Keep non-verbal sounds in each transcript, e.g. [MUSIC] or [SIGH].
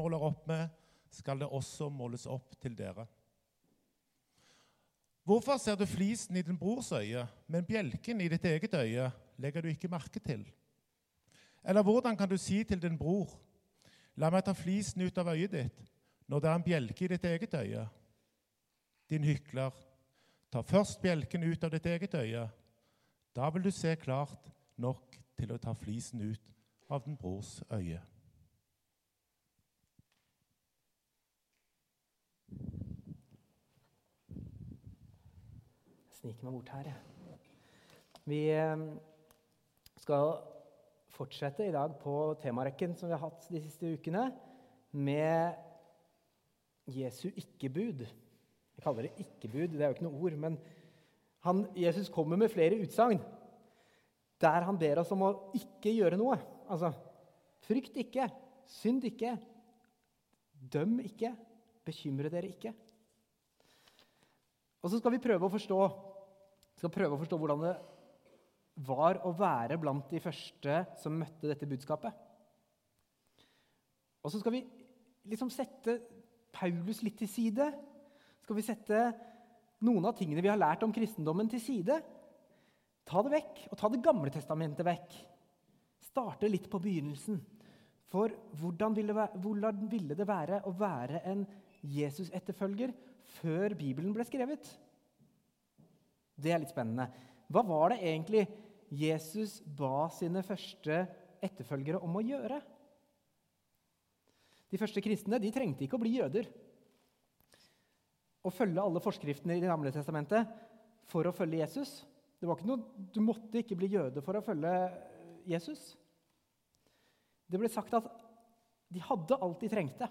måler opp med, skal det også måles opp til dere. Hvorfor ser du flisen i din brors øye, men bjelken i ditt eget øye legger du ikke merke til? Eller hvordan kan du si til din bror, la meg ta flisen ut av øyet ditt, når det er en bjelke i ditt eget øye? Din hykler, ta først bjelken ut av ditt eget øye. Da vil du se klart nok til å ta flisen ut av din brors øye. Sniker meg bort her. Vi eh, skal fortsette i dag på temarekken som vi har hatt de siste ukene, med Jesu ikke-bud. Jeg kaller det ikke-bud, det er jo ikke noe ord. Men han, Jesus kommer med flere utsagn der han ber oss om å ikke gjøre noe. Altså frykt ikke, synd ikke, døm ikke, bekymre dere ikke. Og så skal vi prøve å forstå skal prøve å forstå hvordan det var å være blant de første som møtte dette budskapet. Og så skal vi liksom sette Paulus litt til side. Skal vi sette noen av tingene vi har lært om kristendommen, til side. Ta det vekk, og ta Det gamle testamentet vekk. Starte litt på begynnelsen. For hvordan ville, hvordan ville det være å være en Jesus-etterfølger før Bibelen ble skrevet? Det er litt spennende. Hva var det egentlig Jesus ba sine første etterfølgere om å gjøre? De første kristne de trengte ikke å bli jøder. Å følge alle forskriftene i Det gamle testamentet for å følge Jesus. Det var ikke noe, Du måtte ikke bli jøde for å følge Jesus. Det ble sagt at de hadde alt de trengte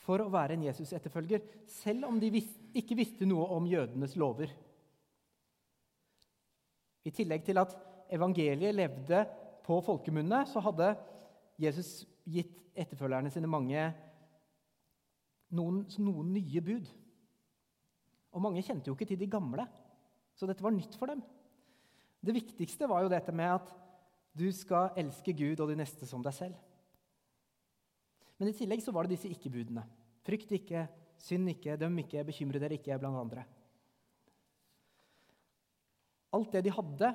for å være en Jesus-etterfølger, selv om de ikke visste noe om jødenes lover. I tillegg til at evangeliet levde på folkemunne, så hadde Jesus gitt etterfølgerne sine mange noen, noen, nye bud. Og mange kjente jo ikke til de gamle, så dette var nytt for dem. Det viktigste var jo dette med at du skal elske Gud og de neste som deg selv. Men i tillegg så var det disse ikke-budene. Frykt ikke, synd ikke, døm ikke, bekymre dere ikke, blant andre. Alt det de hadde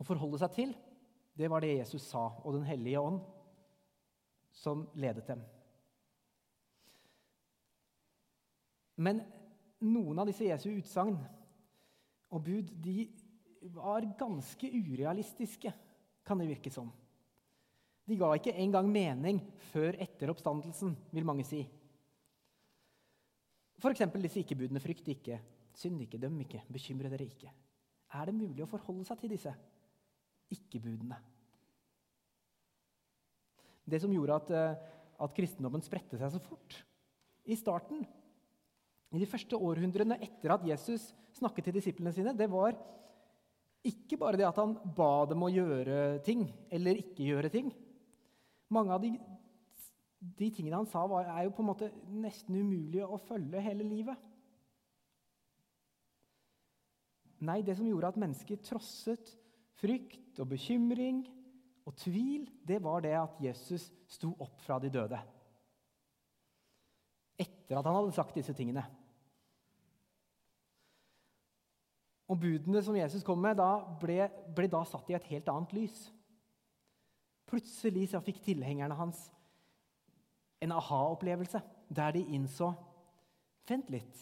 å forholde seg til, det var det Jesus sa, og Den hellige ånd som ledet dem. Men noen av disse Jesu utsagn og bud de var ganske urealistiske, kan det virke som. De ga ikke engang mening før etter oppstandelsen, vil mange si. F.eks. disse ikke-budene. Frykt ikke, synd ikke, døm ikke, bekymre dere ikke er det mulig å forholde seg til disse ikke-budene. Det som gjorde at, eh, at, kristendommen spredte seg så fort i starten, i de første århundrene etter at Jesus snakket til disiplene sine, det var ikke bare det at han ba dem å gjøre ting eller ikke gjøre ting. Mange av de, de tingene han sa, var, er jo på en måte nesten umulig å følge hele livet. Nei, det som gjorde at mennesker trosset frykt og bekymring og tvil, det var det at Jesus sto opp fra de døde. Etter at han hadde sagt disse tingene. Og budene som Jesus kom med, da ble, ble, da satt i et helt annet lys. Plutselig fikk tilhengerne hans en aha-opplevelse der de innså Vent litt.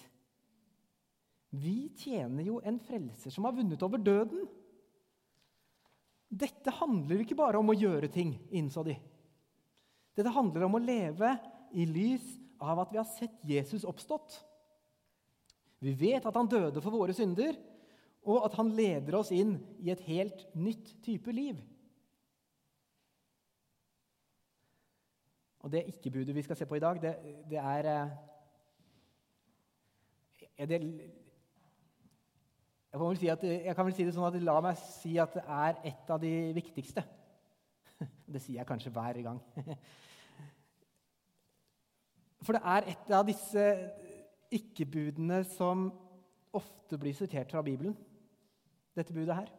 Vi tjener jo en frelser som har vunnet over døden. Dette handler ikke bare om å gjøre ting, innså de. Dette handler om å leve i lys av at vi har sett Jesus oppstått. Vi vet at han døde for våre synder, og at han leder oss inn i et helt nytt type liv. Og Det ikke-budet vi skal se på i dag, det, det er, er eh, det jeg, si at, jeg, kan vel si det sånn at La meg si at det er et av de viktigste. [LAUGHS] Det sier jeg kanskje hver gang. [LAUGHS] For det er et av disse ikke-budene som ofte blir sitert fra Bibelen. Dette budet her.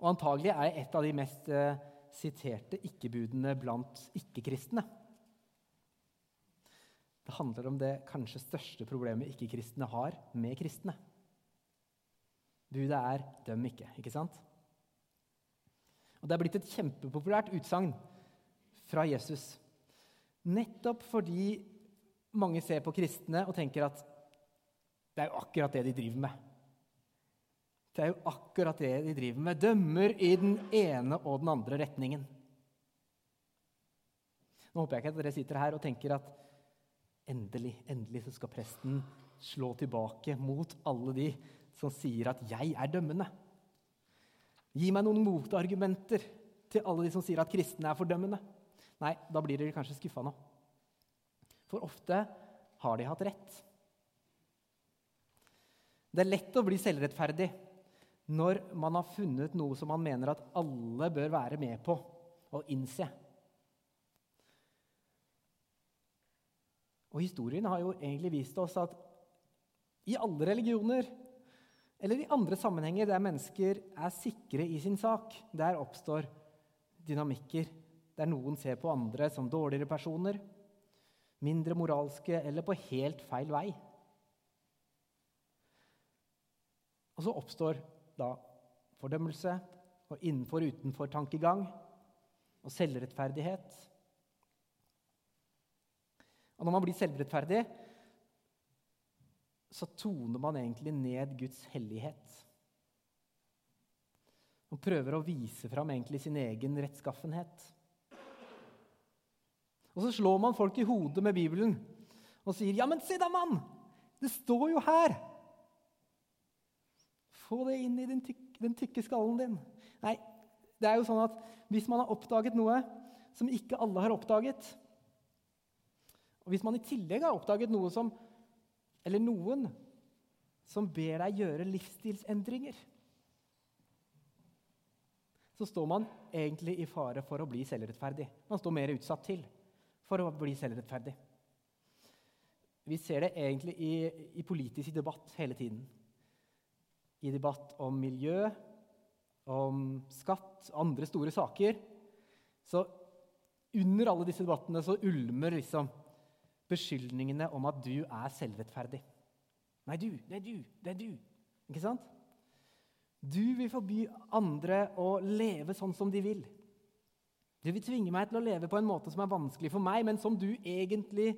Og antagelig er det et av de mest eh, siterte ikke-budene blant ikke-kristne. Det handler om det kanskje største problemet ikke-kristne har med kristne. Budet er 'døm ikke', ikke sant? Og Det er blitt et kjempepopulært utsagn fra Jesus. Nettopp fordi mange ser på kristne og tenker at det er jo akkurat det de driver med. Det er jo akkurat det de driver med. Dømmer i den ene og den andre retningen. Nå håper jeg ikke at dere sitter her og tenker at endelig, endelig så skal presten slå tilbake mot alle de som sier at 'jeg er dømmende'. Gi meg noen motargumenter til alle de som sier at kristne er fordømmende. Nei, da blir dere kanskje skuffa nå. For ofte har de hatt rett. Det er lett å bli selvrettferdig når man har funnet noe som man mener at alle bør være med på og innse. Og historien har jo egentlig vist oss at i alle religioner eller i andre sammenhenger der mennesker er sikre i sin sak, der oppstår dynamikker der noen ser på andre som dårligere personer, mindre moralske eller på helt feil vei. Og så oppstår da fordømmelse og innenfor- og utenfor-tankegang og selvrettferdighet. Og når man blir selvrettferdig, så toner man egentlig ned Guds hellighet. Man prøver å vise fram egentlig sin egen rettskaffenhet. Og så slår man folk i hodet med Bibelen og sier, 'Ja, men se da, mann! Det står jo her!' Få det inn i den, tykke, den tykke skallen din. Nei, det er jo sånn at hvis man har oppdaget noe som ikke alle har oppdaget, og hvis man i tillegg har oppdaget noe som eller noen som ber deg gjøre livsstilsendringer, så står man egentlig i fare for å bli selvrettferdig. Man står mer utsatt til for å bli selvrettferdig. Vi ser det egentlig i, i politisk debatt hele tiden. I debatt om miljø, om skatt, andre store saker. Så under alle disse debattene så ulmer liksom beskyldningene om at du er selvrettferdig. Nei, du, det er du, det er du. Ikke sant? Du vil forby andre å leve sånn som de vil. Du vil tvinge meg til å leve på en måte som er vanskelig for meg, men som du egentlig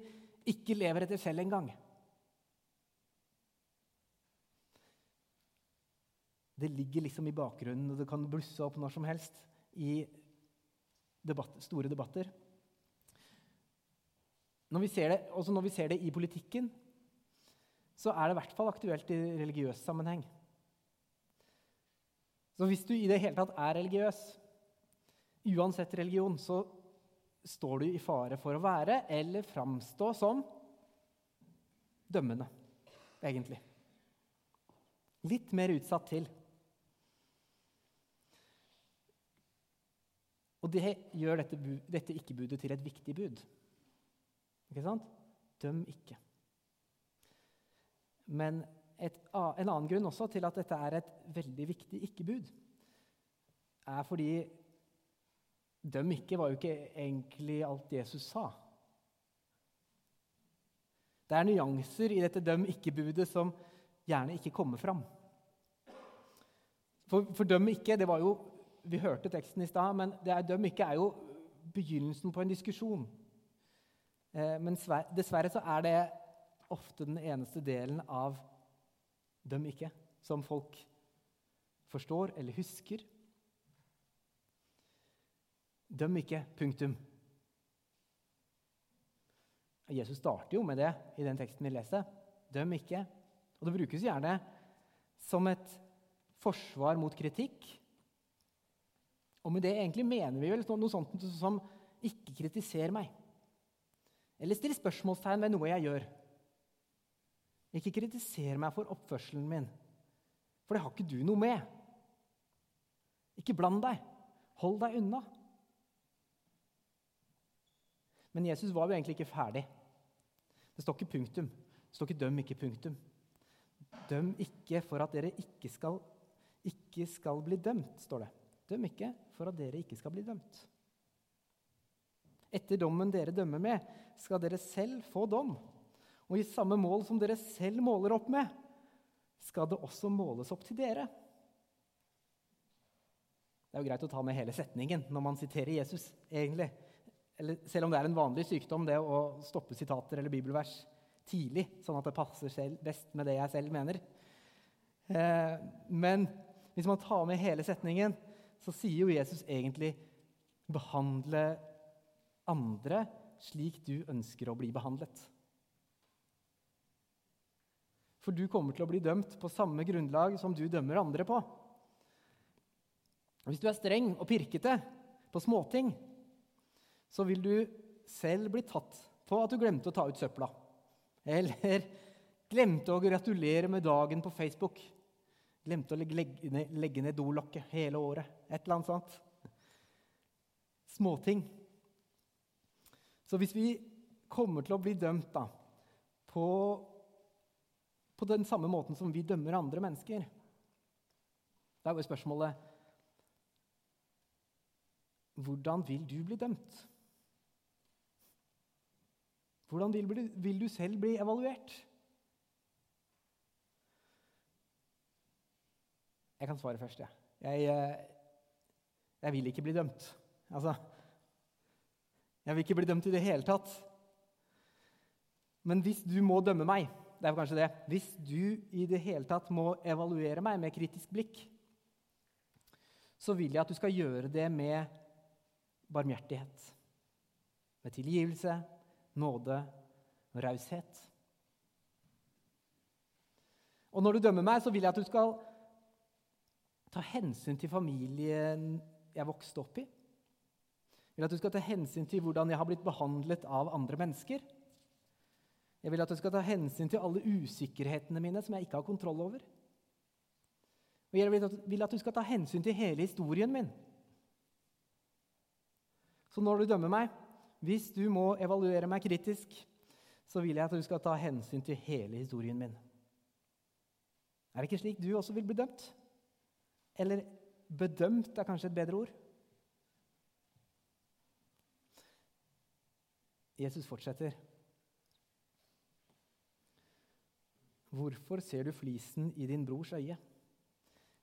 ikke lever etter selv engang. Det ligger liksom i bakgrunnen, og det kan blusse opp når som helst i debatt, store debatter. Når vi, det, også når vi ser det i politikken, så er det i hvert fall aktuelt i religiøs sammenheng. Så hvis du i det hele tatt er religiøs, uansett religion, så står du i fare for å være eller framstå som dømmende, egentlig. Litt mer utsatt til. Og det gjør dette, dette ikke-budet til et viktig bud. Ikke sant? Døm ikke. Men et, en annen grunn også til at dette er et veldig viktig ikke-bud, er fordi døm ikke var jo ikke egentlig alt Jesus sa. Det er nyanser i dette døm ikke-budet som gjerne ikke kommer fram. For, for døm ikke, det var jo Vi hørte teksten i stad, men det er, døm ikke er jo begynnelsen på en diskusjon. Eh, men dessverre så er det ofte den eneste delen av dem ikke som folk forstår eller husker. Døm ikke. Punktum. Jesus starter jo med det i den teksten vi leser. Døm ikke. Og det brukes gjerne som et forsvar mot kritikk. Og med det egentlig mener vi vel noe sånt som 'ikke kritiser meg'. Eller still spørsmålstegn ved noe jeg gjør. Ikke kritiser meg for oppførselen min, for det har ikke du noe med. Ikke bland deg. Hold deg unna. Men Jesus var jo egentlig ikke ferdig. Det står ikke punktum. Det står ikke 'døm ikke punktum'. Døm ikke for at dere ikke skal, ikke skal bli dømt, står det. Døm ikke for at dere ikke skal bli dømt. Etter dommen dere dømmer med, skal dere selv få dom. Og i samme mål som dere selv måler opp med, skal det også måles opp til dere. Det er jo greit å ta med hele setningen når man siterer Jesus, egentlig. Eller, selv om det er en vanlig sykdom, det å stoppe sitater eller bibelvers tidlig, sånn at det passer selv best med det jeg selv mener. Eh, men hvis man tar med hele setningen, så sier jo Jesus egentlig 'behandle andre slik du ønsker å bli behandlet'. For du kommer til å bli dømt på samme grunnlag som du dømmer andre på. Hvis du er streng og pirkete på småting, så vil du selv bli tatt på at du glemte å ta ut søpla. Eller glemte å gratulere med dagen på Facebook. Glemte å legge ned, legge ned dolokket hele året. Et eller annet sånt. Småting. Så hvis vi kommer til å bli dømt da, på, på den samme måten som vi dømmer andre mennesker Da er jo spørsmålet Hvordan vil du bli dømt? Hvordan vil vil du selv bli evaluert? Jeg kan svare først. Ja. Jeg, eh, jeg vil ikke bli dømt. Altså Jeg vil ikke bli dømt i det hele tatt. Men hvis du må dømme meg, det er kanskje det Hvis du i det hele tatt må evaluere meg med kritisk blikk, så vil jeg at du skal gjøre det med barmhjertighet. Med tilgivelse, nåde og raushet. Og når du dømmer meg, så vil jeg at du skal ta hensyn til familien jeg vokste opp i. Jeg vil at du skal ta hensyn til hvordan jeg har blitt behandlet av andre mennesker. Jeg vil at du skal ta hensyn til alle usikkerhetene mine som jeg ikke har kontroll over. Og jeg vil at du skal ta hensyn til hele historien min. Så når du dømmer meg, hvis du må evaluere meg kritisk, så vil jeg at du skal ta hensyn til hele historien min. Er det ikke slik du også vil bli dømt? Eller bedømt er kanskje et bedre ord? Jesus fortsetter. Hvorfor ser du flisen i din brors øye,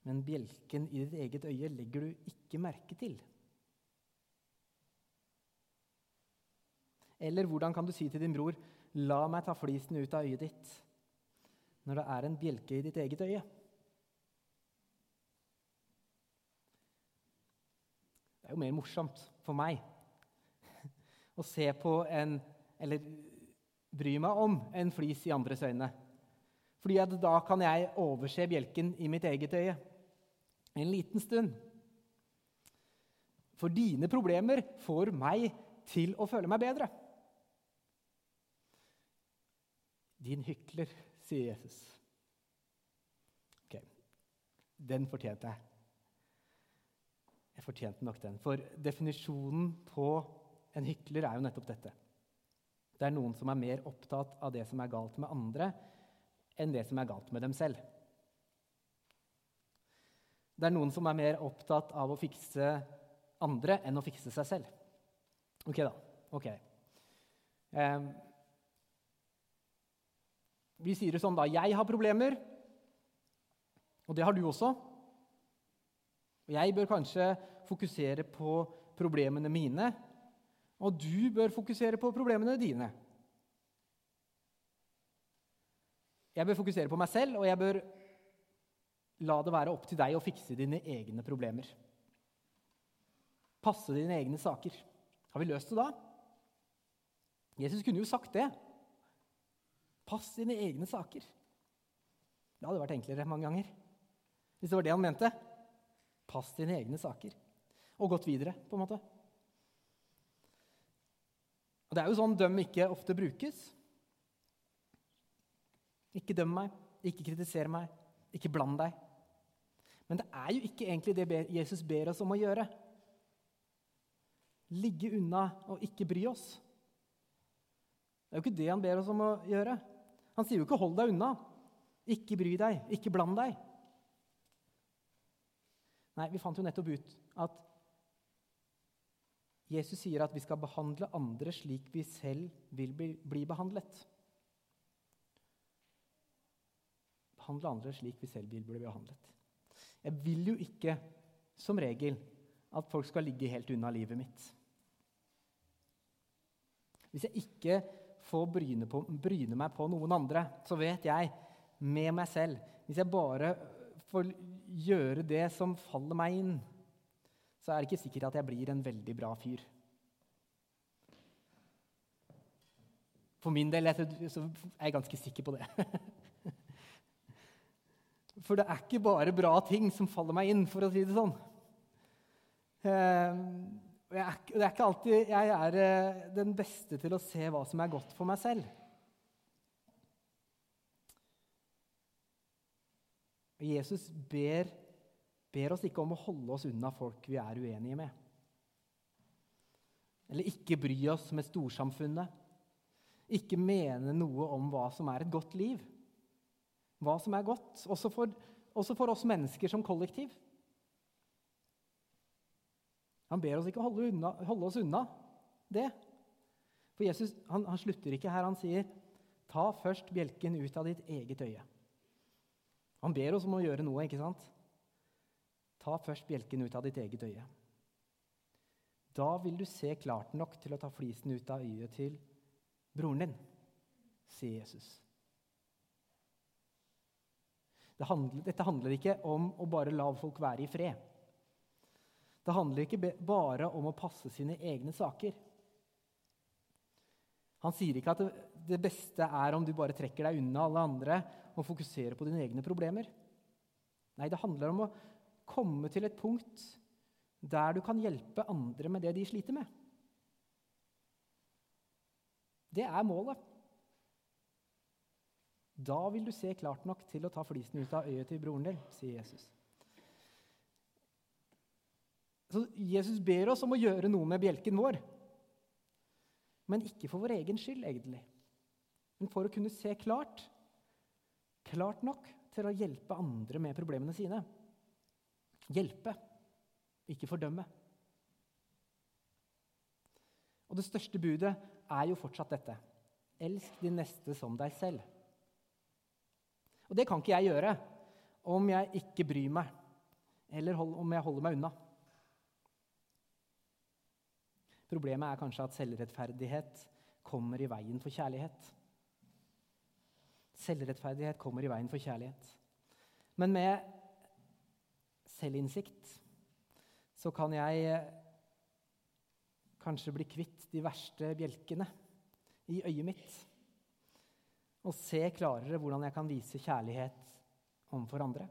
men bjelken i ditt eget øye legger du ikke merke til? Eller hvordan kan du si til din bror, 'La meg ta flisen ut av øyet ditt', når det er en bjelke i ditt eget øye? Det er jo mer morsomt for meg å se på en Eller bry meg om en flis i andres øyne. Fordi da kan jeg overse bjelken i mitt eget øye en liten stund. For dine problemer får meg til å føle meg bedre. Din hykler, sier Jesus. Ok, den fortjente jeg. Jeg fortjente nok den. For definisjonen på en hykler er jo nettopp dette. Det er noen som er mer opptatt av det som er galt med andre, enn det som er galt med dem selv. Det er noen som er mer opptatt av å fikse andre enn å fikse seg selv. Ok, da. Ok. Um, vi sier det sånn, da. Jeg har problemer, og det har du også. Og jeg bør kanskje fokusere på problemene mine, og du bør fokusere på problemene dine. Jeg bør fokusere på meg selv, og jeg bør la det være opp til deg å fikse dine egne problemer. Passe dine egne saker. Har vi løst det da? Jesus kunne jo sagt det. Pass dine egne saker. Det hadde vært enklere mange ganger. Hvis det var det han mente. Pass dine egne saker. Og gått videre, på en måte. Og Det er jo sånn døm ikke ofte brukes. Ikke døm meg, ikke kritiser meg, ikke bland deg. Men det er jo ikke egentlig det Jesus ber oss om å gjøre. Ligge unna og ikke bry oss. Det er jo ikke det han ber oss om å gjøre. Han sier jo ikke 'hold deg unna'. Ikke bry deg, ikke bland deg. Nei, vi fant jo nettopp ut at Jesus sier at vi skal behandle andre slik vi selv vil bli, bli behandlet. behandle andre slik vi selv vil bli behandlet. Jeg vil jo ikke, som regel, at folk skal ligge helt unna livet mitt. Hvis jeg ikke får bryne, på, bryne meg på noen andre, så vet jeg med meg selv Hvis jeg bare får gjøre det som faller meg inn, så er det ikke sikkert at jeg blir en veldig bra fyr. For min del er jeg ganske sikker på det. [LAUGHS] For det er ikke bare bra ting som faller meg inn, for å si det sånn. Ehm, det er ikke alltid jeg er eh, den beste til å se hva som er godt for meg selv. Jesus ber, ber oss ikke om å holde oss unna folk vi er uenige med. Eller ikke bry oss med storsamfunnet. Ikke mene noe om hva som er et godt liv. Hva som er godt, også for, også for oss mennesker som kollektiv. Han ber oss ikke holde, unna, holde oss unna det. For Jesus han, han slutter ikke her. Han sier, 'Ta først bjelken ut av ditt eget øye'. Han ber oss om å gjøre noe, ikke sant? Ta først bjelken ut av ditt eget øye. Da vil du se klart nok til å ta flisen ut av øyet til broren din, sier Jesus. Det handler, dette handler ikke om å bare la folk være i fred. Det handler ikke bare om å passe sine egne saker. Han sier ikke at det, beste er om du bare trekker deg unna alle andre og fokuserer på dine egne problemer. Nei, det handler om å komme til et punkt der du kan hjelpe andre med det de sliter med. Det er målet. Da vil du se klart nok til å ta flisen ut av øyet til broren din, sier Jesus. Så Jesus ber oss om å gjøre noe med bjelken vår. Men ikke for vår egen skyld, egentlig. Men for å kunne se klart. Klart nok til å hjelpe andre med problemene sine. Hjelpe, ikke fordømme. Og det største budet er jo fortsatt dette. Elsk din neste som deg selv. Og det kan ikke jeg gjøre om jeg ikke bryr meg, eller om jeg holder meg unna. Problemet er kanskje at selvrettferdighet kommer i veien for kjærlighet. Selvrettferdighet kommer i veien for kjærlighet. Men med selvinnsikt så kan jeg kanskje bli kvitt de verste bjelkene i øyet mitt. Og se klarere hvordan jeg kan vise kjærlighet overfor andre.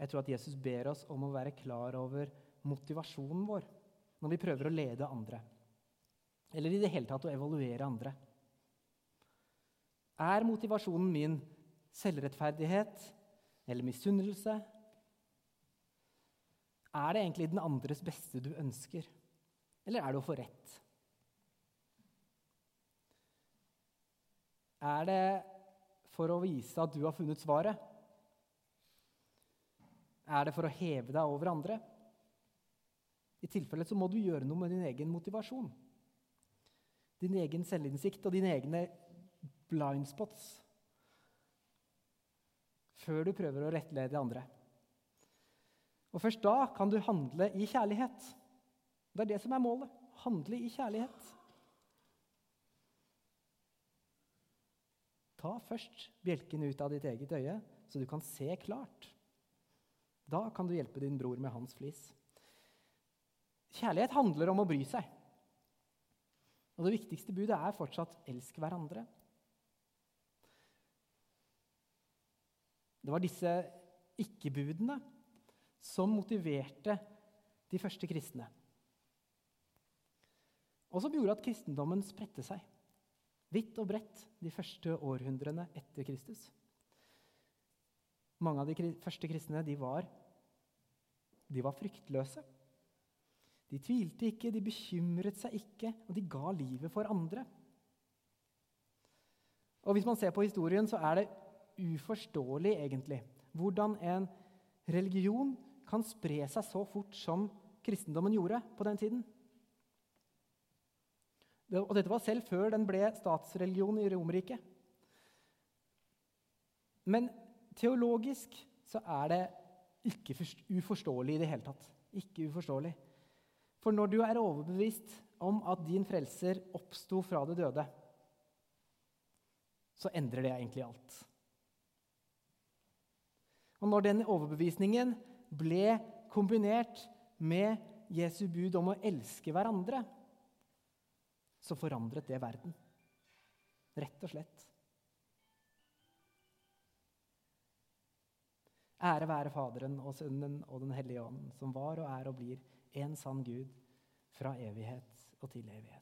Jeg tror at Jesus ber oss om å være klar over motivasjonen vår når vi prøver å lede andre. Eller i det hele tatt å evaluere andre. Er motivasjonen min selvrettferdighet eller misunnelse? Er det egentlig den andres beste du ønsker, eller er det å få rett? Er det for å vise at du har funnet svaret? Er det for å heve deg over andre? I tilfelle så må du gjøre noe med din egen motivasjon. Din egen selvinnsikt og dine egne blind spots. Før du prøver å rettlede andre. Og Først da kan du handle i kjærlighet. Det er det som er målet. Handle i kjærlighet. Ta først bjelken ut av ditt eget øye, så du kan se klart. Da kan du hjelpe din bror med hans flis. Kjærlighet handler om å bry seg. Og det viktigste budet er fortsatt 'elsk hverandre'. Det var disse ikke-budene som motiverte de første kristne. Og som gjorde at kristendommen spredte seg vidt og bredt de første århundrene etter Kristus. Mange av de første kristne de var, de var fryktløse. De tvilte ikke, de bekymret seg ikke, og de ga livet for andre. Og Hvis man ser på historien, så er det uforståelig egentlig hvordan en religion kan spre seg så fort som kristendommen gjorde på den tiden. Og Dette var selv før den ble statsreligion i Romerriket. Men teologisk så er det ikke uforståelig i det hele tatt. Ikke uforståelig. For når du er overbevist om at din frelser oppsto fra det døde, så endrer det egentlig alt. Og når den overbevisningen ble kombinert med Jesu bud om å elske hverandre, så forandret det verden. Rett og slett. Ære være Faderen og Sønnen og Den hellige ånd, som var og er og blir en sann Gud fra evighet og til evighet.